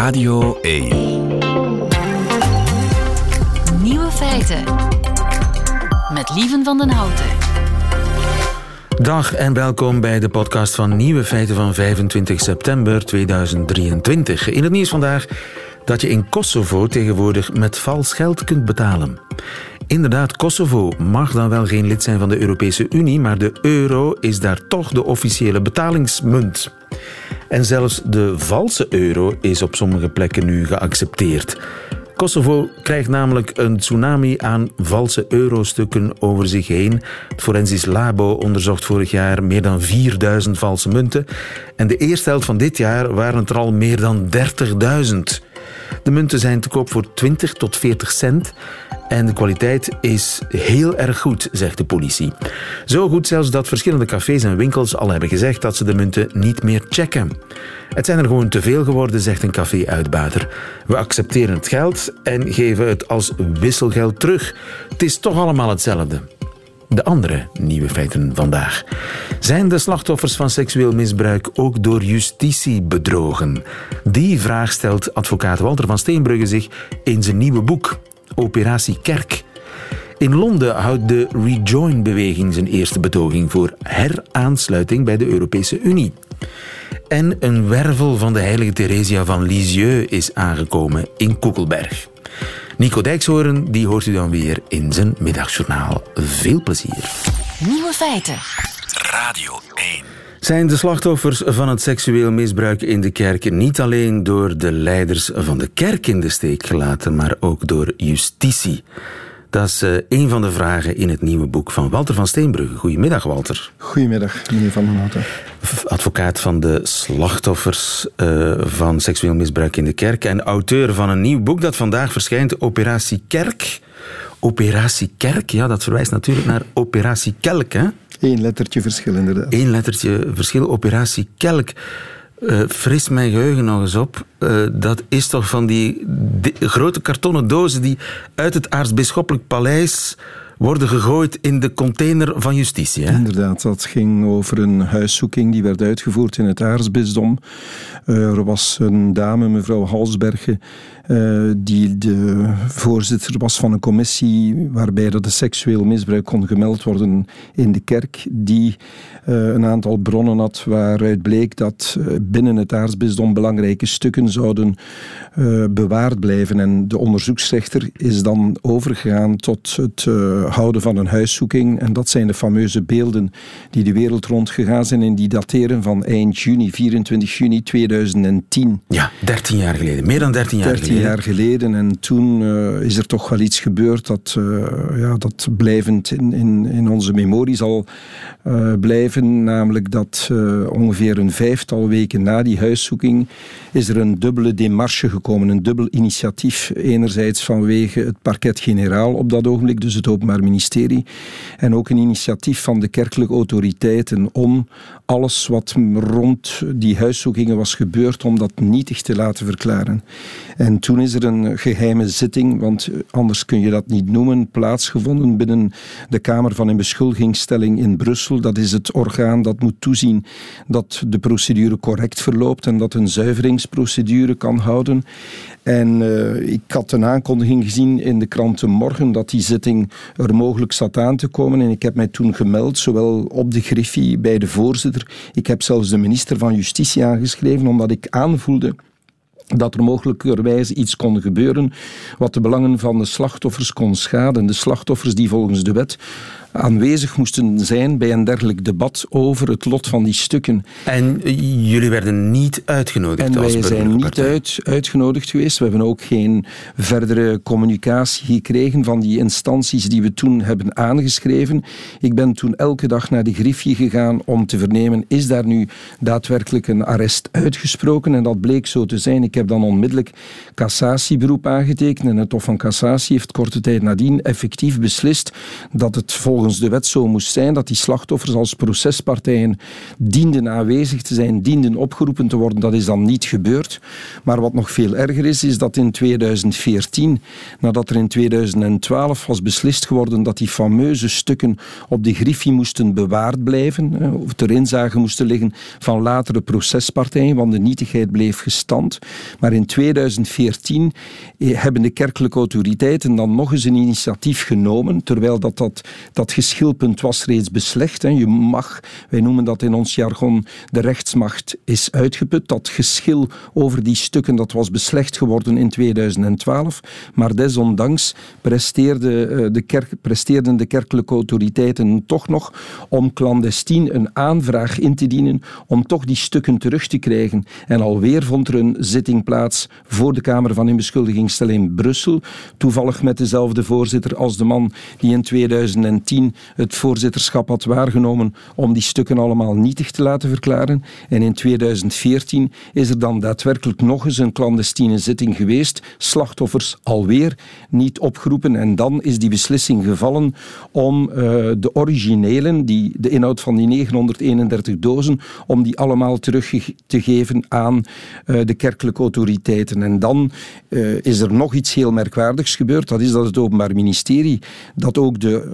Radio 1. Nieuwe feiten. Met Lieven van den Houten. Dag en welkom bij de podcast van Nieuwe Feiten van 25 september 2023. In het nieuws vandaag dat je in Kosovo tegenwoordig met vals geld kunt betalen. Inderdaad, Kosovo mag dan wel geen lid zijn van de Europese Unie, maar de euro is daar toch de officiële betalingsmunt. En zelfs de valse euro is op sommige plekken nu geaccepteerd. Kosovo krijgt namelijk een tsunami aan valse eurostukken over zich heen. Het Forensisch Labo onderzocht vorig jaar meer dan 4000 valse munten. En de eerste helft van dit jaar waren het er al meer dan 30.000. De munten zijn te koop voor 20 tot 40 cent. En de kwaliteit is heel erg goed, zegt de politie. Zo goed zelfs dat verschillende cafés en winkels al hebben gezegd dat ze de munten niet meer checken. Het zijn er gewoon te veel geworden, zegt een café-uitbater. We accepteren het geld en geven het als wisselgeld terug. Het is toch allemaal hetzelfde. De andere nieuwe feiten vandaag. Zijn de slachtoffers van seksueel misbruik ook door justitie bedrogen? Die vraag stelt advocaat Walter van Steenbrugge zich in zijn nieuwe boek, Operatie Kerk. In Londen houdt de Rejoin-beweging zijn eerste betoging voor heraansluiting bij de Europese Unie. En een wervel van de heilige Theresia van Lisieux is aangekomen in Koekelberg. Nico Dijkshoorn die hoort u dan weer in zijn middagjournaal. Veel plezier. Nieuwe feiten. Radio 1. Zijn de slachtoffers van het seksueel misbruik in de kerk niet alleen door de leiders van de kerk in de steek gelaten, maar ook door justitie? Dat is uh, een van de vragen in het nieuwe boek van Walter van Steenbrugge. Goedemiddag, Walter. Goedemiddag, meneer Van den Houten. Advocaat van de slachtoffers uh, van seksueel misbruik in de kerk en auteur van een nieuw boek dat vandaag verschijnt, Operatie Kerk. Operatie Kerk, ja, dat verwijst natuurlijk naar Operatie Kelk, hè? Eén lettertje verschil, inderdaad. Eén lettertje verschil, Operatie Kelk. Uh, fris mijn geheugen nog eens op. Uh, dat is toch van die, grote kartonnen dozen die uit het aartsbisschoppelijk paleis worden gegooid in de container van justitie. Hè? Inderdaad, dat ging over een huiszoeking die werd uitgevoerd in het aartsbisdom. Uh, er was een dame, mevrouw Halsbergen, uh, die de voorzitter was van een commissie waarbij er de seksueel misbruik kon gemeld worden in de kerk, die uh, een aantal bronnen had waaruit bleek dat binnen het aartsbisdom belangrijke stukken zouden bewaard blijven. En de onderzoeksrechter is dan overgegaan tot het houden van een huiszoeking. En dat zijn de fameuze beelden die de wereld rondgegaan zijn en die dateren van eind juni, 24 juni 2010. Ja, 13 jaar geleden. Meer dan 13 jaar 13 geleden. Jaar geleden. En toen uh, is er toch wel iets gebeurd dat, uh, ja, dat blijvend in, in, in onze memorie zal uh, blijven. Namelijk dat ongeveer een vijftal weken na die huiszoeking is er een dubbele demarche gekomen. Een dubbel initiatief. Enerzijds vanwege het parket-generaal op dat ogenblik, dus het Openbaar Ministerie. En ook een initiatief van de kerkelijke autoriteiten om alles wat rond die huiszoekingen was gebeurd, om dat nietig te laten verklaren. En toen is er een geheime zitting, want anders kun je dat niet noemen, plaatsgevonden binnen de Kamer van een beschuldigingsstelling in Brussel. Dat is het orgaan dat moet toezien dat de procedure correct verloopt en dat een zuiveringsprocedure kan houden. En uh, ik had een aankondiging gezien in de kranten morgen dat die zitting er mogelijk zat aan te komen. En ik heb mij toen gemeld, zowel op de Griffie bij de voorzitter. Ik heb zelfs de minister van Justitie aangeschreven, omdat ik aanvoelde dat er mogelijkerwijs iets kon gebeuren wat de belangen van de slachtoffers kon schaden. De slachtoffers die volgens de wet aanwezig moesten zijn bij een dergelijk debat over het lot van die stukken. En jullie werden niet uitgenodigd? En wij zijn niet uit, uitgenodigd geweest. We hebben ook geen verdere communicatie gekregen van die instanties die we toen hebben aangeschreven. Ik ben toen elke dag naar de Griffie gegaan om te vernemen, is daar nu daadwerkelijk een arrest uitgesproken? En dat bleek zo te zijn. Ik heb dan onmiddellijk cassatieberoep aangetekend en het Hof van Cassatie heeft korte tijd nadien effectief beslist dat het volgens volgens de wet zo moest zijn dat die slachtoffers als procespartijen dienden aanwezig te zijn, dienden opgeroepen te worden. Dat is dan niet gebeurd. Maar wat nog veel erger is, is dat in 2014, nadat er in 2012 was beslist geworden dat die fameuze stukken op de griffie moesten bewaard blijven, of ter inzage moesten liggen van latere procespartijen, want de nietigheid bleef gestand. Maar in 2014 eh, hebben de kerkelijke autoriteiten dan nog eens een initiatief genomen, terwijl dat, dat, dat geschilpunt was reeds beslecht. Je mag, wij noemen dat in ons jargon, de rechtsmacht is uitgeput. Dat geschil over die stukken dat was beslecht geworden in 2012. Maar desondanks presteerde eh, de kerk, presteerden de kerkelijke autoriteiten toch nog om clandestien een aanvraag in te dienen om toch die stukken terug te krijgen. En alweer vond er een zitting plaats voor de Kamer van Inbeschuldigingstelling in Brussel. Toevallig met dezelfde voorzitter als de man die in 2010 het voorzitterschap had waargenomen om die stukken allemaal nietig te laten verklaren. En in 2014 is er dan daadwerkelijk nog eens een clandestine zitting geweest. Slachtoffers alweer niet opgeroepen. En dan is die beslissing gevallen om uh, de originelen, die, de inhoud van die 931 dozen, om die allemaal terug te geven aan uh, de kerkelijke autoriteiten. En dan uh, is er nog iets heel merkwaardigs gebeurd. Dat is dat het Openbaar Ministerie dat ook de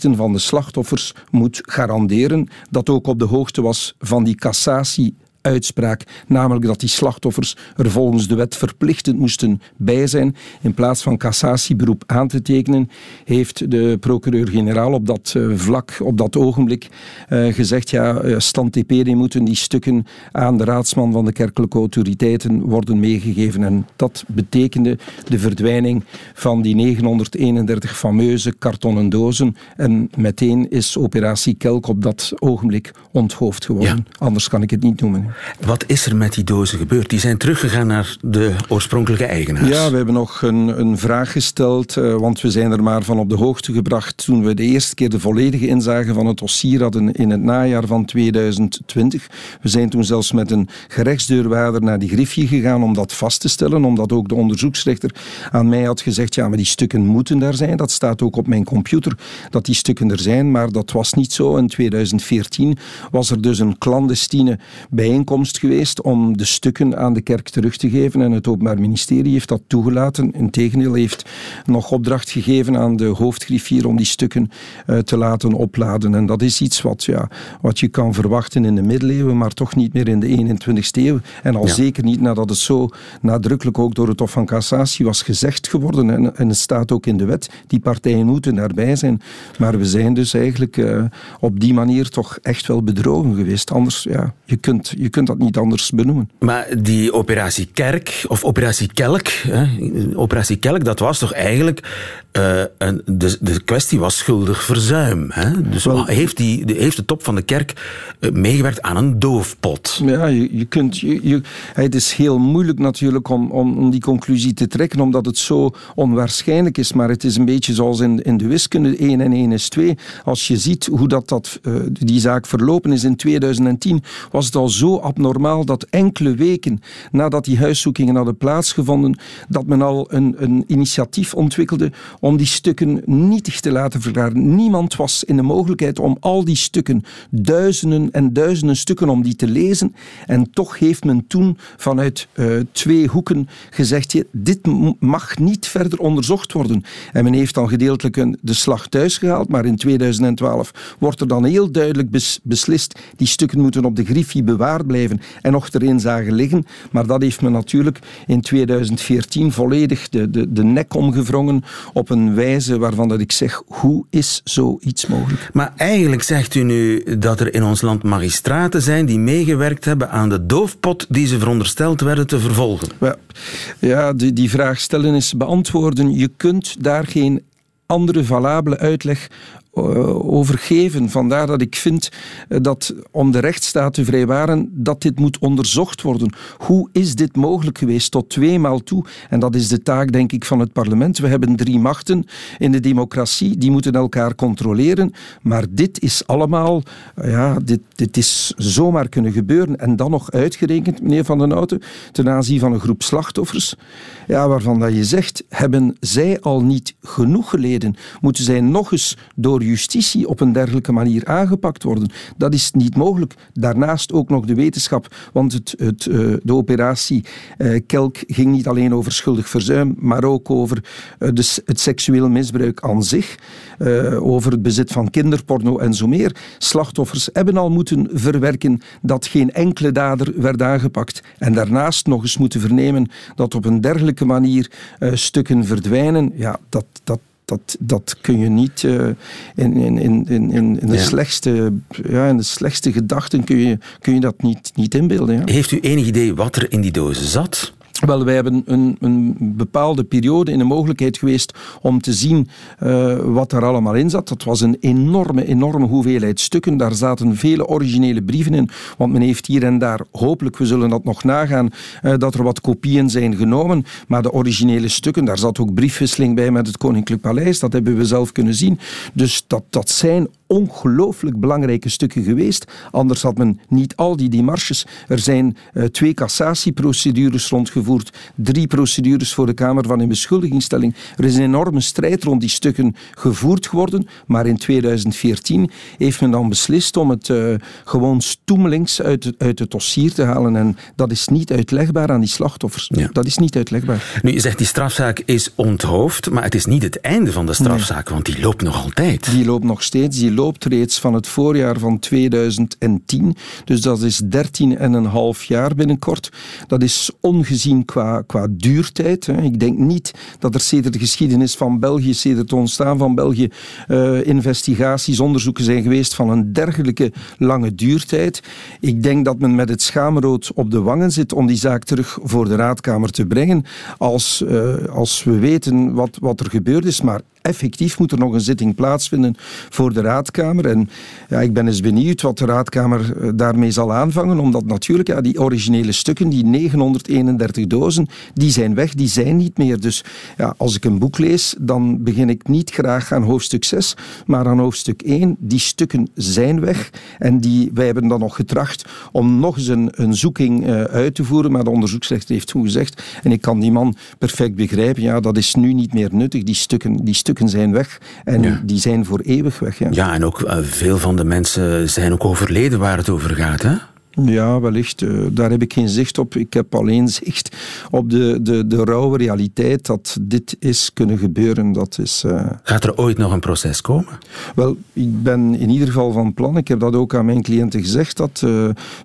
van de slachtoffers moet garanderen. Dat ook op de hoogte was van die cassatie uitspraak, namelijk dat die slachtoffers er volgens de wet verplichtend moesten bij zijn. In plaats van cassatieberoep aan te tekenen, heeft de procureur-generaal op dat uh, vlak, op dat ogenblik, uh, gezegd, ja, uh, stand TPD moeten die stukken aan de raadsman van de kerkelijke autoriteiten worden meegegeven. En dat betekende de verdwijning van die 931 fameuze kartonnen dozen. En meteen is operatie Kelk op dat ogenblik onthoofd geworden. Ja. Anders kan ik het niet noemen. Wat is er met die dozen gebeurd? Die zijn teruggegaan naar de oorspronkelijke eigenaars. Ja, we hebben nog een, een vraag gesteld, uh, want we zijn er maar van op de hoogte gebracht toen we de eerste keer de volledige inzage van het dossier hadden in het najaar van 2020. We zijn toen zelfs met een gerechtsdeurwaarder naar die griffie gegaan om dat vast te stellen, omdat ook de onderzoeksrechter aan mij had gezegd, ja, maar die stukken moeten daar zijn. Dat staat ook op mijn computer, dat die stukken er zijn, maar dat was niet zo. In 2014 was er dus een clandestine bijeenkomst geweest om de stukken aan de kerk terug te geven. En het Openbaar Ministerie heeft dat toegelaten. Integendeel heeft nog opdracht gegeven aan de hoofdgriffier om die stukken uh, te laten opladen. En dat is iets wat, ja, wat je kan verwachten in de middeleeuwen, maar toch niet meer in de 21ste eeuw. En al ja. zeker niet nadat het zo nadrukkelijk ook door het Hof van Cassatie was gezegd geworden. En, en het staat ook in de wet, die partijen moeten daarbij zijn. Maar we zijn dus eigenlijk uh, op die manier toch echt wel bedrogen geweest. Anders, ja, je kunt, je kunt dat niet anders benoemen. Maar die operatie Kerk, of operatie Kelk, hè, operatie Kelk, dat was toch eigenlijk, uh, een, de, de kwestie was schuldig verzuim. Hè? Dus Wel, heeft, die, de, heeft de top van de kerk uh, meegewerkt aan een doofpot? Ja, je, je kunt, je, je, het is heel moeilijk natuurlijk om, om, om die conclusie te trekken, omdat het zo onwaarschijnlijk is, maar het is een beetje zoals in, in de wiskunde, 1 en 1 is 2. Als je ziet hoe dat, dat, uh, die zaak verlopen is in 2010, was het al zo abnormaal dat enkele weken nadat die huiszoekingen hadden plaatsgevonden, dat men al een, een initiatief ontwikkelde om die stukken nietig te laten verklaren. Niemand was in de mogelijkheid om al die stukken, duizenden en duizenden stukken, om die te lezen. En toch heeft men toen vanuit uh, twee hoeken gezegd, dit mag niet verder onderzocht worden. En men heeft dan gedeeltelijk een, de slag thuis gehaald, maar in 2012 wordt er dan heel duidelijk bes, beslist, die stukken moeten op de griffie bewaard blijven en nog erin zagen liggen. Maar dat heeft men natuurlijk in 2014 volledig de, de, de nek omgevrongen op een wijze waarvan dat ik zeg, hoe is zoiets mogelijk? Maar eigenlijk zegt u nu dat er in ons land magistraten zijn die meegewerkt hebben aan de doofpot die ze verondersteld werden te vervolgen. Ja, ja die, die vraag stellen is beantwoorden. Je kunt daar geen andere valabele uitleg overgeven. Vandaar dat ik vind dat om de rechtsstaat te vrijwaren, dat dit moet onderzocht worden. Hoe is dit mogelijk geweest tot tweemaal toe? En dat is de taak, denk ik, van het parlement. We hebben drie machten in de democratie, die moeten elkaar controleren. Maar dit is allemaal, ja, dit, dit is zomaar kunnen gebeuren. En dan nog uitgerekend, meneer Van den Houten, ten aanzien van een groep slachtoffers, ja, waarvan dat je zegt, hebben zij al niet genoeg geleden? Moeten zij nog eens door justitie op een dergelijke manier aangepakt worden. Dat is niet mogelijk. Daarnaast ook nog de wetenschap, want het, het, uh, de operatie uh, Kelk ging niet alleen over schuldig verzuim, maar ook over uh, het seksueel misbruik aan zich, over het bezit van kinderporno en zo meer. Slachtoffers hebben al moeten verwerken dat geen enkele dader werd aangepakt. En daarnaast nog eens moeten vernemen dat op een dergelijke manier stukken verdwijnen. Ja, dat, dat, dat, dat kun je niet uh, in, in, in, in, in, de ja. slechtste, ja, in de slechtste gedachten kun je, kun je dat niet, niet inbeelden. Ja. Heeft u enig idee wat er in die dozen zat? Wel, wij hebben een, een, bepaalde periode in de mogelijkheid geweest om te zien uh, wat er allemaal in zat. Dat was een enorme, enorme hoeveelheid stukken. Daar zaten vele originele brieven in, want men heeft hier en daar, hopelijk, we zullen dat nog nagaan, uh, dat er wat kopieën zijn genomen. Maar de originele stukken, daar zat ook briefwisseling bij met het Koninklijk Paleis, dat hebben we zelf kunnen zien. Dus dat, dat zijn ongelooflijk belangrijke stukken geweest. Anders had men niet al die demarches. Er zijn uh, twee cassatieprocedures rondgevoerd, drie procedures voor de Kamer van een beschuldigingsstelling. Er is een enorme strijd rond die stukken gevoerd geworden, maar in 2014 heeft men dan beslist om het uh, gewoon stoemelings uit, het, uit het dossier te halen. En dat is niet uitlegbaar aan die slachtoffers. Ja. Dat is niet uitlegbaar. Nu, je zegt die strafzaak is onthoofd, maar het is niet het einde van de strafzaak, nee. want die loopt nog altijd. Die loopt nog steeds. Die loopt reeds van het voorjaar van 2010. Dus dat is 13,5 jaar binnenkort. Dat is ongezien qua, qua duurtijd. Hè. Ik denk niet dat er sedert de geschiedenis van België, sedert het ontstaan van België, uh, investigaties, onderzoeken zijn geweest van een dergelijke lange duurtijd. Ik denk dat men met het schaamrood op de wangen zit om die zaak terug voor de raadkamer te brengen. Als, uh, als we weten wat, wat er gebeurd is. Maar effectief moet er nog een zitting plaatsvinden voor de raadkamer. En ja, ik ben eens benieuwd wat de raadkamer eh, daarmee zal aanvangen, omdat natuurlijk ja, die originele stukken, die 931 dozen, die zijn weg, die zijn niet meer. Dus ja, als ik een boek lees, dan begin ik niet graag aan hoofdstuk 6, maar aan hoofdstuk 1. Die stukken zijn weg en die, wij hebben dan nog getracht om nog eens een, een zoeking uh, uit te voeren, maar de onderzoeksrechter heeft toen gezegd, en ik kan die man perfect begrijpen, ja, dat is nu niet meer nuttig, die stukken, die stukken zijn weg en ja. die zijn voor eeuwig weg. Ja, ja en ook uh, veel van de mensen zijn ook overleden waar het over gaat, hè? Ja, wellicht. Uh, daar heb ik geen zicht op. Ik heb alleen zicht op de, de, de rauwe realiteit dat dit is kunnen gebeuren. Dat is, uh... Gaat er ooit nog een proces komen? Wel, ik ben in ieder geval van plan. Ik heb dat ook aan mijn cliënten gezegd, dat uh,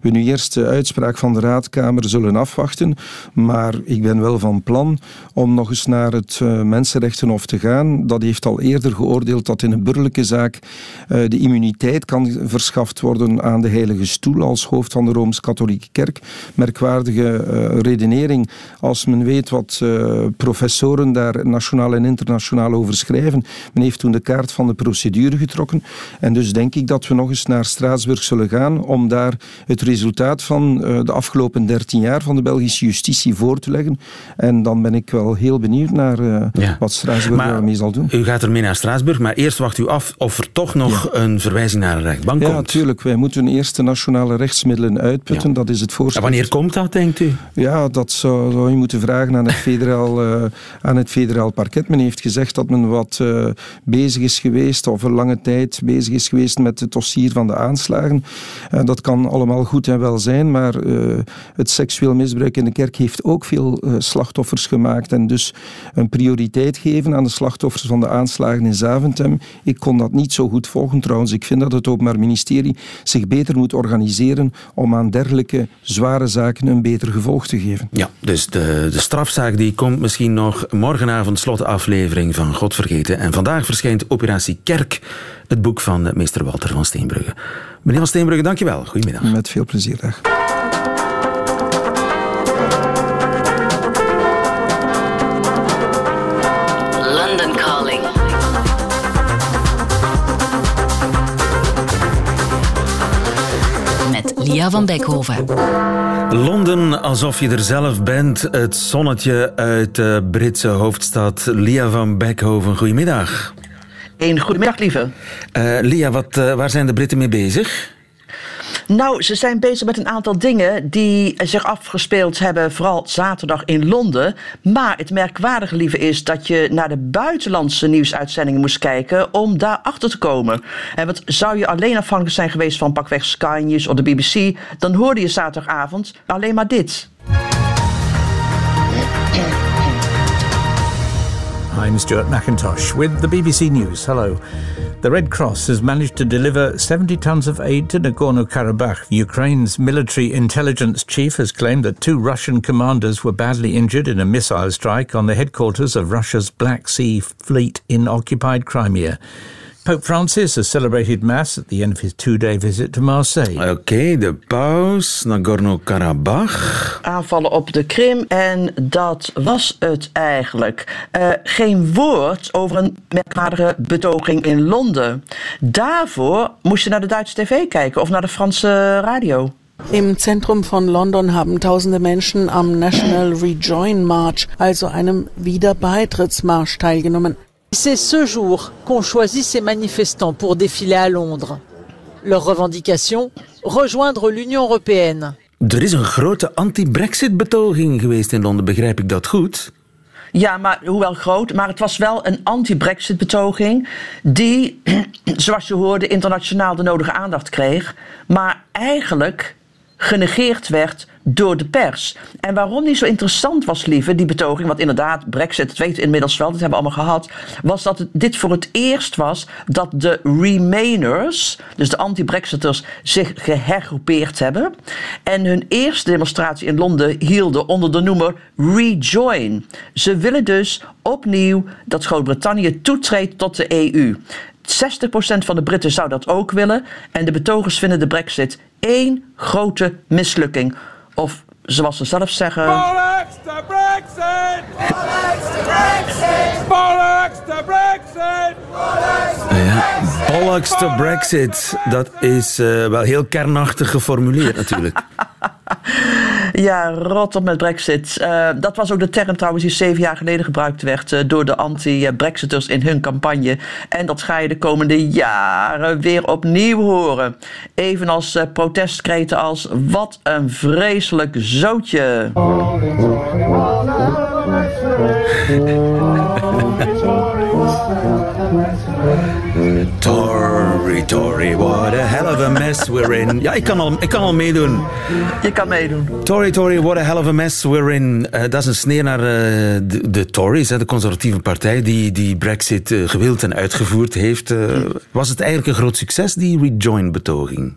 we nu eerst de uitspraak van de Raadkamer zullen afwachten. Maar ik ben wel van plan om nog eens naar het Mensenrechtenhof te gaan. Dat heeft al eerder geoordeeld dat in een burgerlijke zaak de immuniteit kan verschaft worden aan de Heilige Stoel als hoofd van van de Rooms-Katholieke Kerk. Merkwaardige uh, redenering als men weet wat uh, professoren daar nationaal en internationaal over schrijven. Men heeft toen de kaart van de procedure getrokken. En dus denk ik dat we nog eens naar Straatsburg zullen gaan om daar het resultaat van uh, de afgelopen dertien jaar van de Belgische justitie voor te leggen. En dan ben ik wel heel benieuwd naar ja. wat Straatsburg daarmee zal doen. U gaat ermee naar Straatsburg, maar eerst wacht u af of er toch nog ja. een verwijzing naar de rechtbank ja, komt. Ja, natuurlijk. Wij moeten eerst de nationale rechtsmiddelen uitputten. Ja. Dat is het voorstel. En wanneer komt dat, denkt u? Ja, dat zou, zou je moeten vragen aan het, federaal, uh, aan het federaal parket. Men heeft gezegd dat men wat uh, bezig is geweest, of een lange tijd bezig is geweest met het dossier van de aanslagen. Uh, dat kan allemaal goed en wel zijn, maar het seksueel misbruik in de kerk heeft ook veel slachtoffers gemaakt. En dus een prioriteit geven aan de slachtoffers van de aanslagen in Zaventem. Ik kon dat niet zo goed volgen trouwens. Ik vind dat het Openbaar Ministerie zich beter moet organiseren om aan dergelijke zware zaken een beter gevolg te geven. Ja, dus de, de strafzaak die komt misschien nog morgenavond slotaflevering van God vergeten. En vandaag verschijnt Operatie Kerk, het boek van meester Walter van Steenbrugge. Meneer van Steenbrugge, dankjewel. Goedemiddag. Met veel plezier, dag. Lia van Beckhoven. Londen, alsof je er zelf bent. Het zonnetje uit de Britse hoofdstad. Lia van Beckhoven, goedemiddag. Een goedemiddag, lieve. Uh, Lia, wat, uh, waar zijn de Britten mee bezig? Nou, ze zijn bezig met een aantal dingen die zich afgespeeld hebben, vooral zaterdag in Londen. Maar het merkwaardige, lieve, is dat je naar de buitenlandse nieuwsuitzendingen moest kijken om daar achter te komen. En wat zou je alleen afhankelijk zijn geweest van pakweg Sky News of de BBC, dan hoorde je zaterdagavond alleen maar dit. I'm Stuart McIntosh with the BBC News. Hello. The Red Cross has managed to deliver 70 tons of aid to Nagorno Karabakh. Ukraine's military intelligence chief has claimed that two Russian commanders were badly injured in a missile strike on the headquarters of Russia's Black Sea Fleet in occupied Crimea. Pope Francis has celebrated Mass at the end of his two-day visit to Marseille. Oké, okay, de paus, Nagorno-Karabakh. Aanvallen op de Krim en dat was het eigenlijk. Uh, geen woord over een merkwaardige betoging in Londen. Daarvoor moest je naar de Duitse tv kijken of naar de Franse radio. Im Zentrum von London haben tausende Menschen am National Rejoin March, also einem Wiederbeitrittsmarsch, teilgenommen. C'est ce jour qu'ont choisi ces manifestants pour défiler à Londres. Leur revendication rejoindre l'Union européenne. Er is een grote anti-Brexit-betoging geweest in Londen, begrijp ik dat goed? Ja, maar hoewel groot, maar het was wel een anti-Brexit-betoging die, zoals je hoorde, internationaal de nodige aandacht kreeg, maar eigenlijk genegeerd werd door de pers. En waarom die zo interessant was, lieve, die betoging, want inderdaad, Brexit, dat weten we inmiddels wel, dat hebben we allemaal gehad, was dat dit voor het eerst was dat de Remainers, dus de anti-Brexiters, zich gehergroepeerd hebben. En hun eerste demonstratie in Londen hielden onder de noemer Rejoin. Ze willen dus opnieuw dat Groot-Brittannië toetreedt tot de EU. 60% van de Britten zou dat ook willen. En de betogers vinden de Brexit één grote mislukking. Of zoals ze zelf zeggen. Bollocks to Brexit! Bollocks to Brexit! Bollocks to Brexit! Ja, bollocks to Brexit. Dat is uh, wel heel kernachtig geformuleerd natuurlijk. Ja, rot op met Brexit. Uh, dat was ook de term trouwens die zeven jaar geleden gebruikt werd uh, door de anti-Brexiters in hun campagne. En dat ga je de komende jaren weer opnieuw horen. Evenals uh, protestkreten als wat een vreselijk zootje. Tory, Tory, what a hell of a mess we're in. Ja, ik kan al, ik kan al meedoen. Je kan meedoen. Tory, Tory, what a hell of a mess we're in. Uh, dat is een sneer naar uh, de, de, Tories, hè, de conservatieve partij, die, die Brexit uh, gewild en uitgevoerd heeft. Was het eigenlijk een groot succes, die Rejoin-betoging?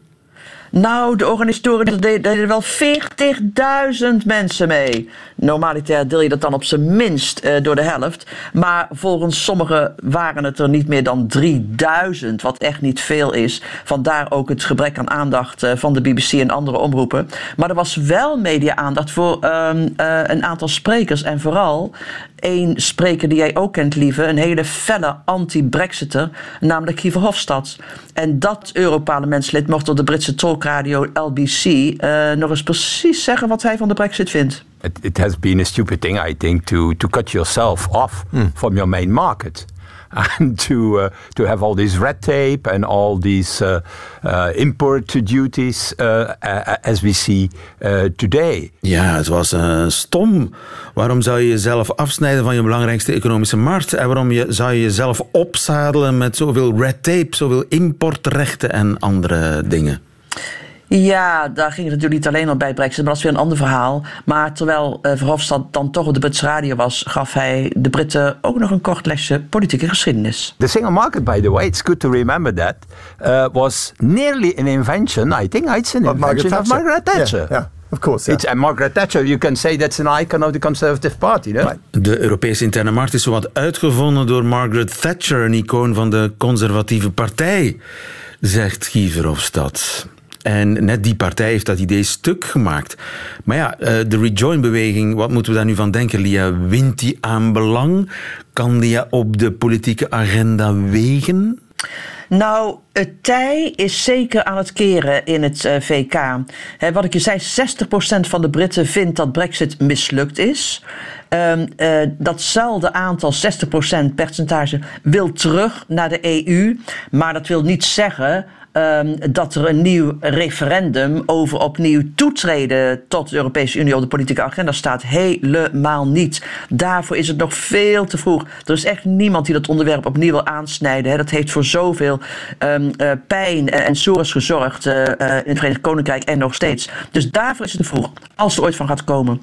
Nou, de organisatoren deden wel 40.000 mensen mee. Normaliter deel je dat dan op zijn minst uh, door de helft. Maar volgens sommigen waren het er niet meer dan 3000, wat echt niet veel is. Vandaar ook het gebrek aan aandacht uh, van de BBC en andere omroepen. Maar er was wel media-aandacht voor uh, een aantal sprekers. En vooral één spreker die jij ook kent, lieve. Een hele felle anti-Brexiter, namelijk Guy Verhofstadt. En dat Europarlementslid mocht op de Britse talkradio LBC uh, nog eens precies zeggen wat hij van de Brexit vindt. It, it has been a stupid thing, I think, to, to cut yourself off mm. from your main market. and to uh, to have all this red tape and all these uh, uh, import duties as we see today. Ja, het was stom. Waarom zou je jezelf afsnijden van je belangrijkste economische markt? En waarom je, zou je jezelf opzadelen met zoveel red tape, zoveel importrechten en andere dingen? Ja, daar ging het natuurlijk niet alleen om bij Brexit, maar dat is weer een ander verhaal. Maar terwijl uh, Verhofstadt dan toch op de Britse radio was, gaf hij de Britten ook nog een kort lesje politieke geschiedenis. The single market, by the way, it's good to remember that, uh, was nearly an invention, I think it's an invention of Margaret Thatcher. Yeah, yeah. Of course, yeah. It's, and Margaret Thatcher, you can say that's an icon of the Conservative Party. No? Right. De Europese interne markt is zowat uitgevonden door Margaret Thatcher, een icoon van de conservatieve partij, zegt Guy Verhofstadt. En net die partij heeft dat idee stuk gemaakt. Maar ja, de Rejoin-beweging, wat moeten we daar nu van denken, Lia? Wint die aan belang? Kan die op de politieke agenda wegen? Nou, het tij is zeker aan het keren in het uh, VK. Wat ik je zei, 60% van de Britten vindt dat Brexit mislukt is. Um, uh, datzelfde aantal, 60% percentage, wil terug naar de EU. Maar dat wil niet zeggen ehm, dat er een nieuw referendum over opnieuw toetreden tot de Europese Unie op de politieke agenda staat. Helemaal niet. Daarvoor is het nog veel te vroeg. Er is echt niemand die dat onderwerp opnieuw wil aansnijden. Hè. Dat heeft voor zoveel um, uh, pijn en sores gezorgd uh, uh, in het Verenigd Koninkrijk en nog steeds. Dus daarvoor is het te vroeg, als er ooit van gaat komen.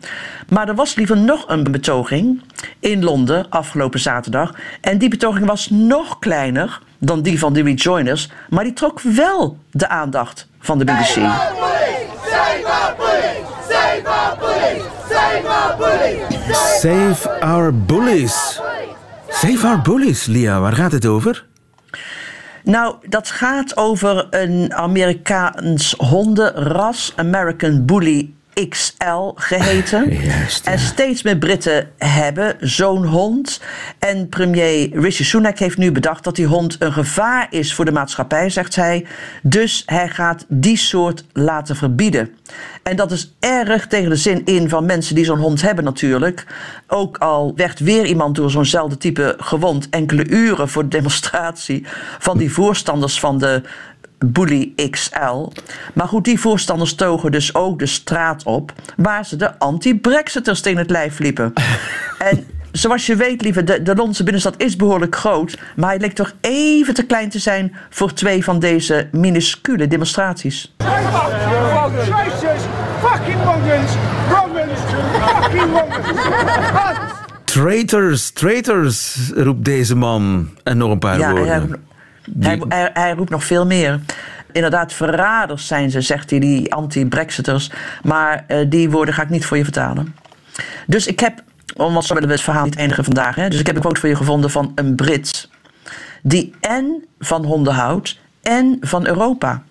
Maar er was liever nog een betoging in Londen afgelopen zaterdag. En die betoging was nog kleiner dan die van de Rejoiners, maar die trok wel de aandacht van de BBC. Save our bullies. Save our bullies, Lia, waar gaat het over? Nou, dat gaat over een Amerikaans hondenras, American Bully XL geheten. Juist, ja. En steeds meer Britten hebben zo'n hond. En premier Rishi Sunak heeft nu bedacht dat die hond een gevaar is voor de maatschappij, zegt hij. Dus hij gaat die soort laten verbieden. En dat is erg tegen de zin in van mensen die zo'n hond hebben natuurlijk. Ook al werd weer iemand door zo'nzelfde type gewond enkele uren voor de demonstratie van die voorstanders van de Bully XL. Maar goed, die voorstanders togen dus ook de straat op waar ze de anti-Brexiters tegen het lijf liepen. en zoals je weet, lieve, de, de Londense binnenstad is behoorlijk groot. Maar hij leek toch even te klein te zijn voor twee van deze minuscule demonstraties. Traitors, traitors, roept deze man. En nog een paar Ja, woorden. Hij, hij, hij, hij roept nog veel meer. Inderdaad, verraders zijn ze, zegt hij, die anti-Brexiters. Maar eh, die woorden ga ik niet voor je vertalen. Dus ik heb, want zo willen we het verhaal niet eindigen vandaag. Hè? Dus ik heb een quote voor je gevonden van een Brit. Die en van honden houdt en van Europa.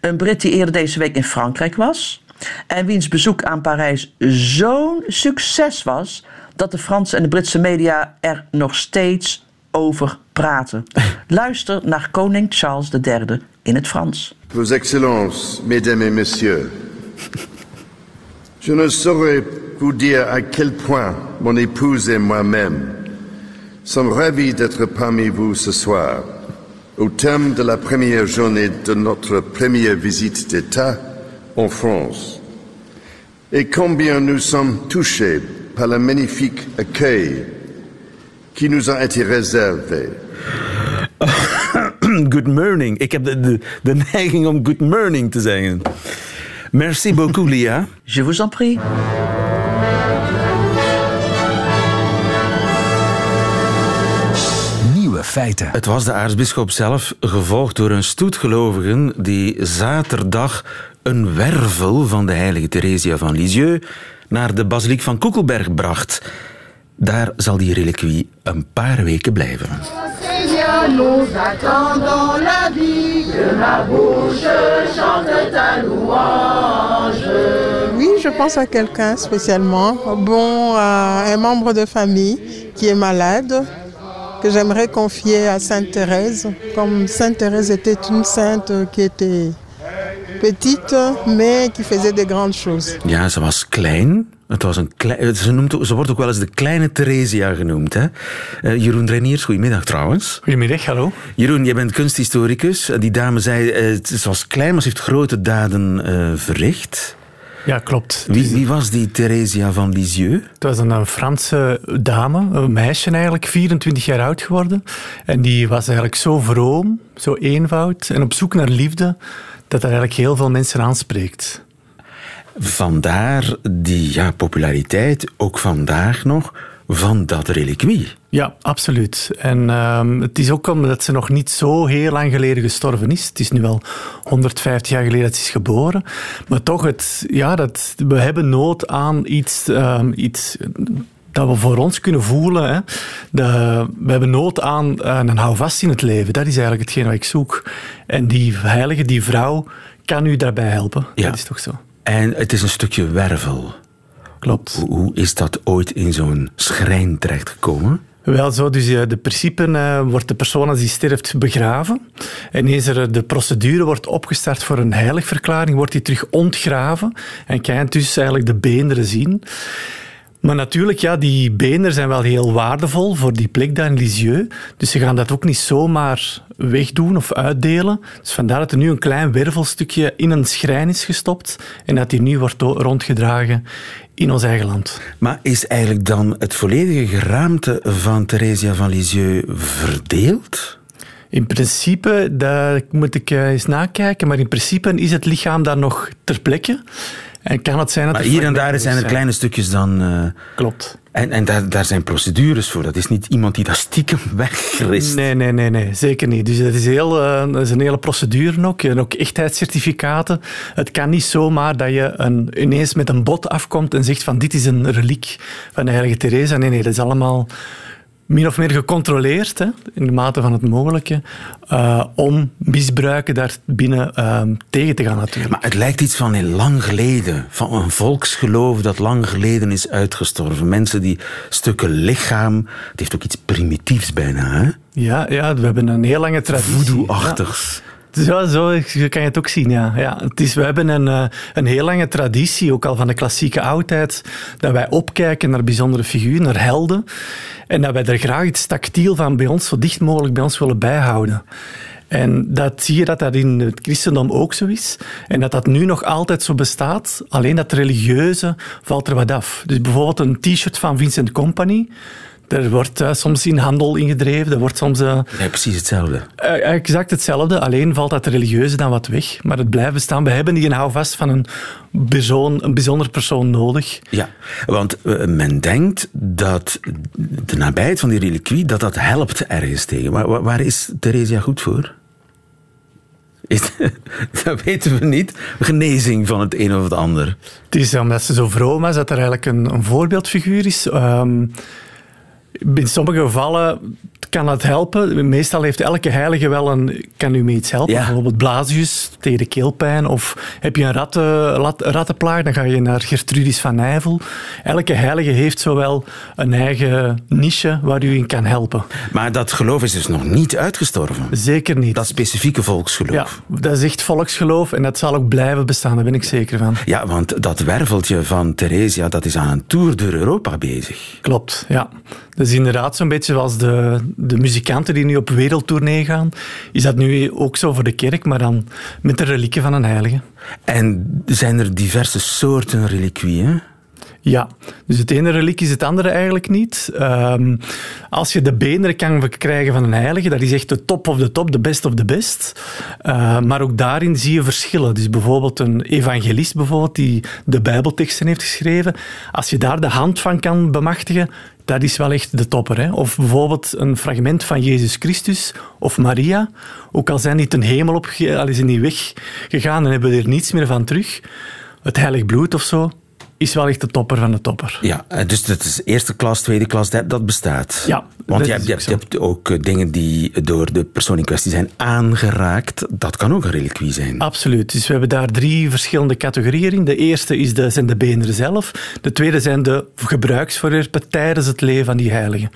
Een Brit die eerder deze week in Frankrijk was. En wiens bezoek aan Parijs zo'n succes was. dat de Franse en de Britse media er nog steeds over praten. Luister naar koning Charles III in het Frans. Vos Excellences, Mesdames et Messieurs, je ne saurais vous dire à quel point mon épouse et moi-même sommes ravis d'être parmi vous ce soir, au terme de la première journée de notre première visite d'État en France, et combien nous sommes touchés par le magnifique accueil qui nous a été réservé. good morning. Ik heb de, de, de neiging om good morning te zeggen. Merci beaucoup, Lia. Je vous en prie. Nieuwe feiten. Het was de aartsbisschop zelf, gevolgd door een stoet gelovigen die zaterdag een wervel van de heilige Theresia van Lisieux naar de basiliek van Koekelberg bracht. Daar zal die reliquie een paar weken blijven. Seigneur, nous attendons la vie, que ma bouche chante ta louange. Oui, je pense à quelqu'un spécialement. Bon, à un membre de famille qui est malade, que j'aimerais confier à Sainte Thérèse. Comme Sainte Thérèse était une sainte qui était petite, mais qui faisait de grandes choses. Ja, ze was klein. Het was een klei- ze, noemt, ze wordt ook wel eens de kleine Theresia genoemd. Hè? Eh, Jeroen Reiniers, goedemiddag trouwens. Goedemiddag, hallo. Jeroen, jij bent kunsthistoricus. Eh, Die dame zei, eh, ze was klein, maar ze heeft grote daden eh, verricht. Ja, klopt. Wie, wie was die Theresia van Lisieux? Het was een, eh, Franse dame, een meisje eigenlijk, 24 jaar oud geworden. En die was eigenlijk zo vroom, zo eenvoud en op zoek naar liefde, dat dat eigenlijk heel veel mensen aanspreekt. Vandaar die ja, populariteit, ook vandaag nog, van dat reliquie. Ja, absoluut. En ehm, het is ook omdat ze nog niet zo heel lang geleden gestorven is. Het is nu wel 150 jaar geleden dat ze is geboren. Maar toch, het, ja, dat, we hebben nood aan iets, ehm, iets dat we voor ons kunnen voelen. Hè. De, we hebben nood aan eh, een houvast in het leven. Dat is eigenlijk hetgeen wat ik zoek. En die heilige, die vrouw, kan u daarbij helpen. Ja. Dat is toch zo. En het is een stukje wervel. Klopt. Hoe, hoe is dat ooit in zo'n schrijn terechtgekomen? Wel zo, dus eh, de principe eh, wordt de persoon als die sterft begraven. En eens er de procedure wordt opgestart voor een heiligverklaring, wordt die terug ontgraven en kan je dus eigenlijk de beenderen zien. Maar natuurlijk, ja, die benen zijn wel heel waardevol voor die plek daar in Lisieux. Dus ze gaan dat ook niet zomaar wegdoen of uitdelen. Dus vandaar dat er nu een klein wervelstukje in een schrijn is gestopt en dat die nu wordt rondgedragen in ons eigen land. Maar is eigenlijk dan het volledige geraamte van Theresia van Lisieux verdeeld? In principe, daar moet ik eh, eens nakijken, maar in principe is het lichaam daar nog ter plekke. En kan het zijn dat maar er hier en daar zijn er kleine stukjes dan... uh, Klopt. En, en daar, daar zijn procedures voor. Dat is niet iemand die dat stiekem wegrist. Nee, nee, nee, nee, zeker niet. Dus dat is, heel, uh, dat is een hele procedure ook. En ook echtheidscertificaten. Het kan niet zomaar dat je een, ineens met een bot afkomt en zegt van dit is een reliek van de heilige Teresa. Nee, nee, dat is allemaal min of meer gecontroleerd, hè, in de mate van het mogelijke, uh, om misbruiken daar binnen uh, tegen te gaan natuurlijk. Maar het lijkt iets van heel lang geleden, van een volksgeloof dat lang geleden is uitgestorven. Mensen die stukken lichaam, het heeft ook iets primitiefs bijna, hè? Ja, ja we hebben een heel lange traditie. Voodoo-achtigs. Ja. Zo, zo kan je het ook zien, ja. ja het is, we hebben een, uh, een heel lange traditie, ook al van de klassieke oudheid, dat wij opkijken naar bijzondere figuren, naar helden. En dat wij er graag iets tactiel van bij ons, zo dicht mogelijk bij ons willen bijhouden. En dat zie je dat dat in het christendom ook zo is. En dat dat nu nog altijd zo bestaat. Alleen dat religieuze valt er wat af. Dus bijvoorbeeld een t-shirt van Vincent Company. Er wordt uh, soms in handel ingedreven. Er wordt soms... Uh, ja, precies hetzelfde. Uh, exact hetzelfde. Alleen valt dat religieuze dan wat weg. Maar het blijft bestaan. We hebben die een houvast van een, persoon, een bijzonder persoon nodig. Ja, want men denkt dat de nabijheid van die reliquie dat dat helpt ergens tegen. Maar waar, is Theresia goed voor? Is, dat weten we niet. Genezing van het een of het ander. Het is omdat ze zo vroom is dat er eigenlijk een, een voorbeeldfiguur is. Um, in sommige gevallen kan dat helpen. Meestal heeft elke heilige wel een... Kan u mee iets helpen? Ja. Bijvoorbeeld Blasius tegen de keelpijn. Of heb je een ratten, rat, rattenplaag, dan ga je naar Gertrudis van Nijvel. Elke heilige heeft zowel een eigen niche waar u in kan helpen. Maar dat geloof is dus nog niet uitgestorven? Zeker niet. Dat specifieke volksgeloof? Ja, dat is echt volksgeloof en dat zal ook blijven bestaan. Daar ben ik zeker van. Ja, want dat werveltje van Theresia, dat is aan een tour door Europa bezig. Klopt, ja. Dat is inderdaad zo'n beetje zoals de, de muzikanten die nu op wereldtournee gaan. Is dat nu ook zo voor de kerk, maar dan met de relieken van een heilige. En zijn er diverse soorten reliquieën? Ja, dus het ene reliek is het andere eigenlijk niet. Um, als je de beenderen kan krijgen van een heilige, dat is echt de top of de top, de best of de best. Uh, maar ook daarin zie je verschillen. Dus bijvoorbeeld een evangelist bijvoorbeeld, die de bijbelteksten heeft geschreven. Als je daar de hand van kan bemachtigen, dat is wel echt de topper. Hè? Of bijvoorbeeld een fragment van Jezus Christus of Maria. Ook al zijn die ten hemel opgegaan, al is niet weggegaan en hebben we er niets meer van terug. Het heilig bloed of zo, is wel echt de topper van de topper. Ja, dus dat is eerste klas, tweede klas, dat, dat bestaat. Ja. Want je hebt, je, hebt, je hebt, ook dingen die door de persoon in kwestie zijn aangeraakt. Dat kan ook een reliquie zijn. Absoluut. Dus we hebben daar drie verschillende categorieën in. De eerste is de, zijn de beenderen zelf. De tweede zijn de gebruiksvoorwerpen tijdens het leven van die heiligen.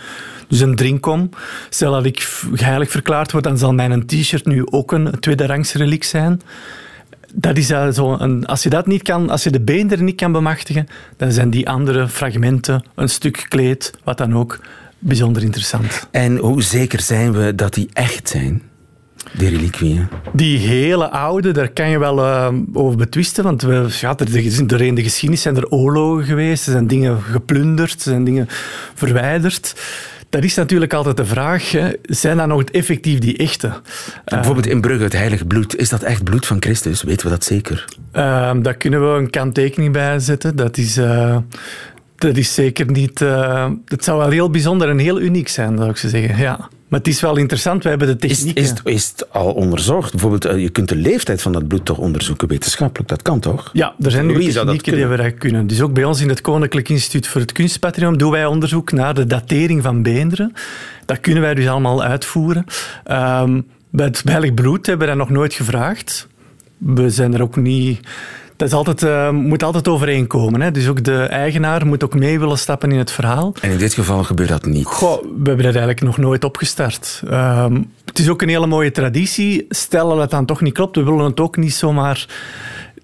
Dus een drinkkom. Stel dat ik heilig verklaard word, dan zal mijn t-shirt nu ook een tweede rangs reliek zijn dat is uh, zo een, als je dat niet kan, als je de beenderen niet kan bemachtigen, dan zijn die andere fragmenten, een stuk kleed, wat dan ook, bijzonder interessant. En hoe zeker zijn we dat die echt zijn? Die reliquieën? Die hele oude, daar kan je wel uh, over betwisten. Want we, ja, er, doorheen de geschiedenis zijn er oorlogen geweest. Er zijn dingen geplunderd, er zijn dingen verwijderd. Dat is natuurlijk altijd de vraag, hè. zijn dat nog effectief die echte? Bijvoorbeeld in Brugge, het heilige bloed. Is dat echt bloed van Christus? Weten we dat zeker? Uh, daar kunnen we een kanttekening bij zetten. Dat is... Uh, dat is zeker niet... Uh, het zou wel heel bijzonder en heel uniek zijn, zou ik ze zeggen. Ja. Maar het is wel interessant, we hebben de techniek. Is, is, is, het al onderzocht? Bijvoorbeeld, je kunt de leeftijd van dat bloed toch onderzoeken wetenschappelijk? Dat kan toch? Ja, er zijn nu technieken die we dat kunnen. Dus ook bij ons in het Koninklijk Instituut voor het Kunstpatrimonium doen wij onderzoek naar de datering van beenderen. Dat kunnen wij dus allemaal uitvoeren. Um, bij het heilig bloed hebben we dat nog nooit gevraagd. We zijn er ook niet dat is altijd, uh, moet altijd overeenkomen. Hè? Dus ook de eigenaar moet ook mee willen stappen in het verhaal. En in dit geval gebeurt dat niet? Goh, we hebben dat eigenlijk nog nooit opgestart. Um, het is ook een hele mooie traditie. Stel dat het dan toch niet klopt, we willen het ook niet zomaar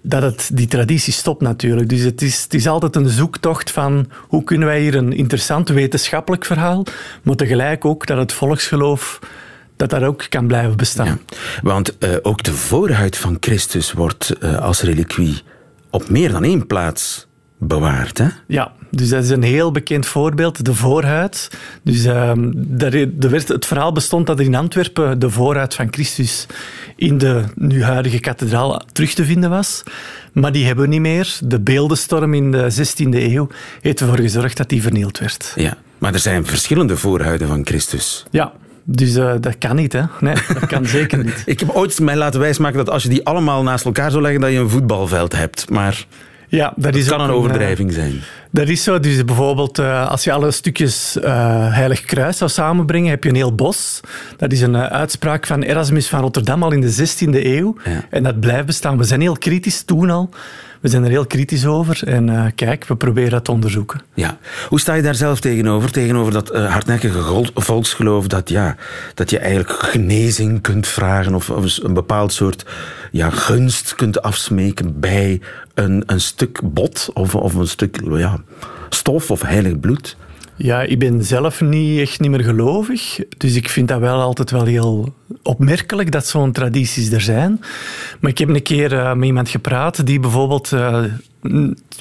dat het, die traditie stopt natuurlijk. Dus het is, het is altijd een zoektocht van hoe kunnen wij hier een interessant wetenschappelijk verhaal, maar tegelijk ook dat het volksgeloof dat dat ook kan blijven bestaan. Want uh, ook de voorhuid van Christus wordt uh, als reliquie op meer dan één plaats bewaard. Hè? Ja, dus dat is een heel bekend voorbeeld, de voorhuid. Dus uh, er, werd, het verhaal bestond dat er in Antwerpen de voorhuid van Christus in de nu huidige kathedraal terug te vinden was. Maar die hebben we niet meer. De beeldenstorm in de 16e eeuw heeft ervoor gezorgd dat die vernield werd. Ja, maar er zijn verschillende voorhuiden van Christus. Ja, dus uh, dat kan niet, hè? Nee, dat kan zeker niet. Ik heb ooit mij laten wijsmaken dat als je die allemaal naast elkaar zou leggen, dat je een voetbalveld hebt. Maar ja, dat, is kan een overdrijving zijn. Dat is zo. Dus bijvoorbeeld, uh, als je alle stukjes uh, Heilig Kruis zou samenbrengen, heb je een heel bos. Dat is een uh, uitspraak van Erasmus van Rotterdam al in de 16e eeuw. Ja. En dat blijft bestaan. We zijn heel kritisch toen al we zijn er heel kritisch over. En uh, kijk, we proberen dat te onderzoeken. Ja. Hoe sta je daar zelf tegenover? Tegenover dat uh, hardnekkige volksgeloof dat, ja, dat je eigenlijk genezing kunt vragen of, of een bepaald soort ja, gunst kunt afsmeken bij een, een stuk bot of, of een stuk ja, stof of heilig bloed? Ja, ik ben zelf niet echt niet meer gelovig. Dus ik vind dat wel altijd wel heel opmerkelijk dat zo'n tradities er zijn. Maar ik heb een keer uh, met iemand gepraat die bijvoorbeeld uh,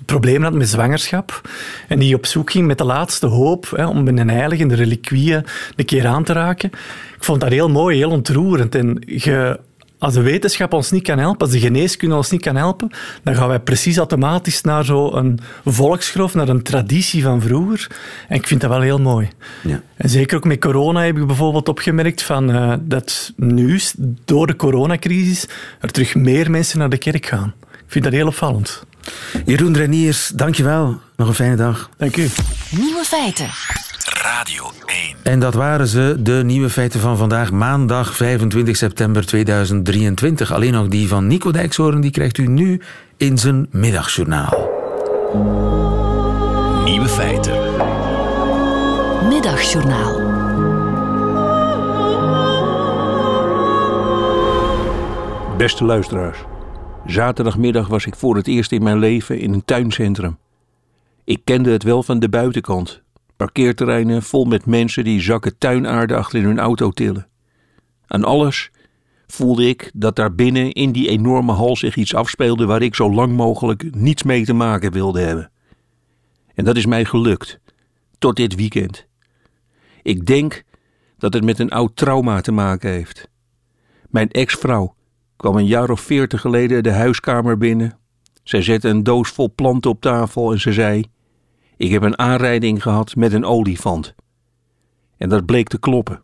problemen had met zwangerschap. En die op zoek ging met de laatste hoop hè, om een heilige, de reliquieën, een keer aan te raken. Ik vond dat heel mooi, heel ontroerend. En je als de wetenschap ons niet kan helpen, als de geneeskunde ons niet kan helpen, dan gaan wij precies automatisch naar zo'n volksgeloof, naar een traditie van vroeger. En ik vind dat wel heel mooi. Ja. En zeker ook met corona heb ik bijvoorbeeld opgemerkt van, uh, dat nu, door de coronacrisis, er terug meer mensen naar de kerk gaan. Ik vind dat heel opvallend. Jeroen Reniers, dankjewel. Nog een fijne dag. Dank u. Nieuwe feiten. Radio 1. En dat waren ze, de nieuwe feiten van vandaag, maandag 25 september 2023. Alleen nog die van Nico Dijkshoorn, die krijgt u nu in zijn middagjournaal. Nieuwe feiten. Middagjournaal. Beste luisteraars. Zaterdagmiddag was ik voor het eerst in mijn leven in een tuincentrum. Ik kende het wel van de buitenkant, Parkeerterreinen vol met mensen die zakken tuinaarde achter in hun auto tillen. Aan alles voelde ik dat daar binnen in die enorme hal zich iets afspeelde waar ik zo lang mogelijk niets mee te maken wilde hebben. En dat is mij gelukt, tot dit weekend. Ik denk dat het met een oud trauma te maken heeft. Mijn ex-vrouw kwam een jaar of veertig geleden de huiskamer binnen. Zij zette een doos vol planten op tafel en ze zei: ik heb een aanrijding gehad met een olifant. En dat bleek te kloppen.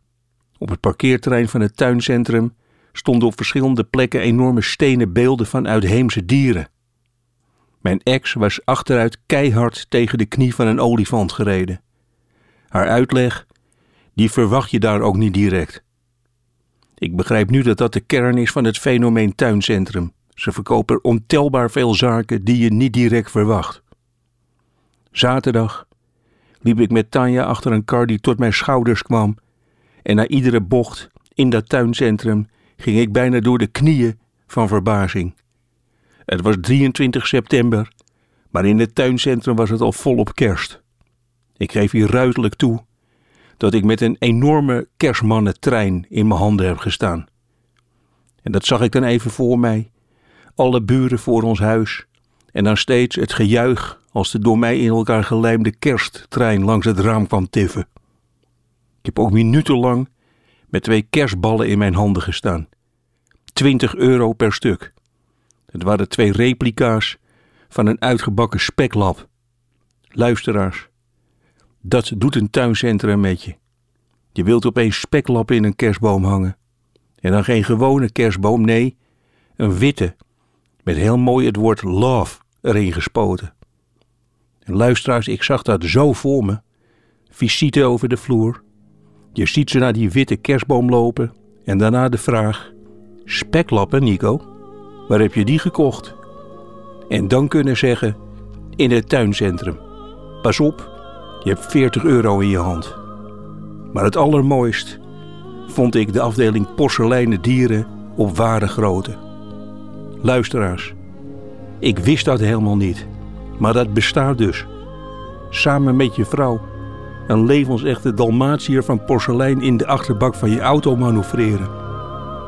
Op het parkeerterrein van het tuincentrum stonden op verschillende plekken enorme stenen beelden van uitheemse dieren. Mijn ex was achteruit keihard tegen de knie van een olifant gereden. Haar uitleg, die verwacht je daar ook niet direct. Ik begrijp nu dat dat de kern is van het fenomeen tuincentrum. Ze verkopen ontelbaar veel zaken die je niet direct verwacht. Zaterdag liep ik met Tanja achter een kar die tot mijn schouders kwam. En na iedere bocht in dat tuincentrum ging ik bijna door de knieën van verbazing. Het was 23 september, maar in het tuincentrum was het al volop kerst. Ik geef hier ruidelijk toe dat ik met een enorme kerstmannentrein in mijn handen heb gestaan. En dat zag ik dan even voor mij. Alle buren voor ons huis. En dan steeds het gejuich als de door mij in elkaar gelijmde kersttrein langs het raam kwam tiffen. Ik heb ook minutenlang met twee kerstballen in mijn handen gestaan. 20 euro per stuk. Het waren twee replica's van een uitgebakken speklap. Luisteraars, dat doet een tuincentrum met je. Je wilt opeens speklappen in een kerstboom hangen. En dan geen gewone kerstboom, nee, een witte, met heel mooi het woord love erin gespoten. Luisteraars, ik zag dat zo voor me. Visite over de vloer. Je ziet ze naar die witte kerstboom lopen. En daarna de vraag: Speklappen, Nico? Waar heb je die gekocht? En dan kunnen zeggen: In het tuincentrum. Pas op, je hebt 40 euro in je hand. Maar het allermooist vond ik de afdeling porseleinen dieren op ware grootte. Luisteraars, Ik wist dat helemaal niet. Maar dat bestaat dus. Samen met je vrouw. Een levensechte Dalmatiër van porselein in de achterbak van je auto manoeuvreren.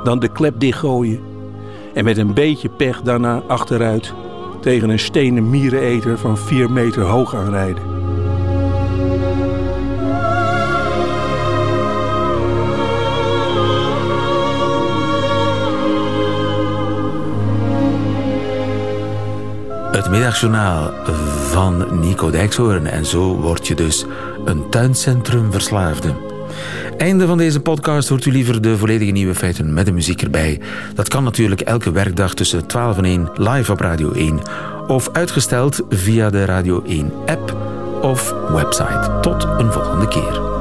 Dan de klep dichtgooien. En met een beetje pech daarna achteruit tegen een stenen miereneter van 4 meter hoog aanrijden. Het middagjournaal van Nico Dijkshoorn. En zo word je dus een tuincentrum verslaafde. Einde van deze podcast hoort u liever de volledige nieuwe feiten met de muziek erbij. Dat kan natuurlijk elke werkdag tussen 12 en 1 live op Radio 1 of uitgesteld via de Radio 1 app of website. Tot een volgende keer.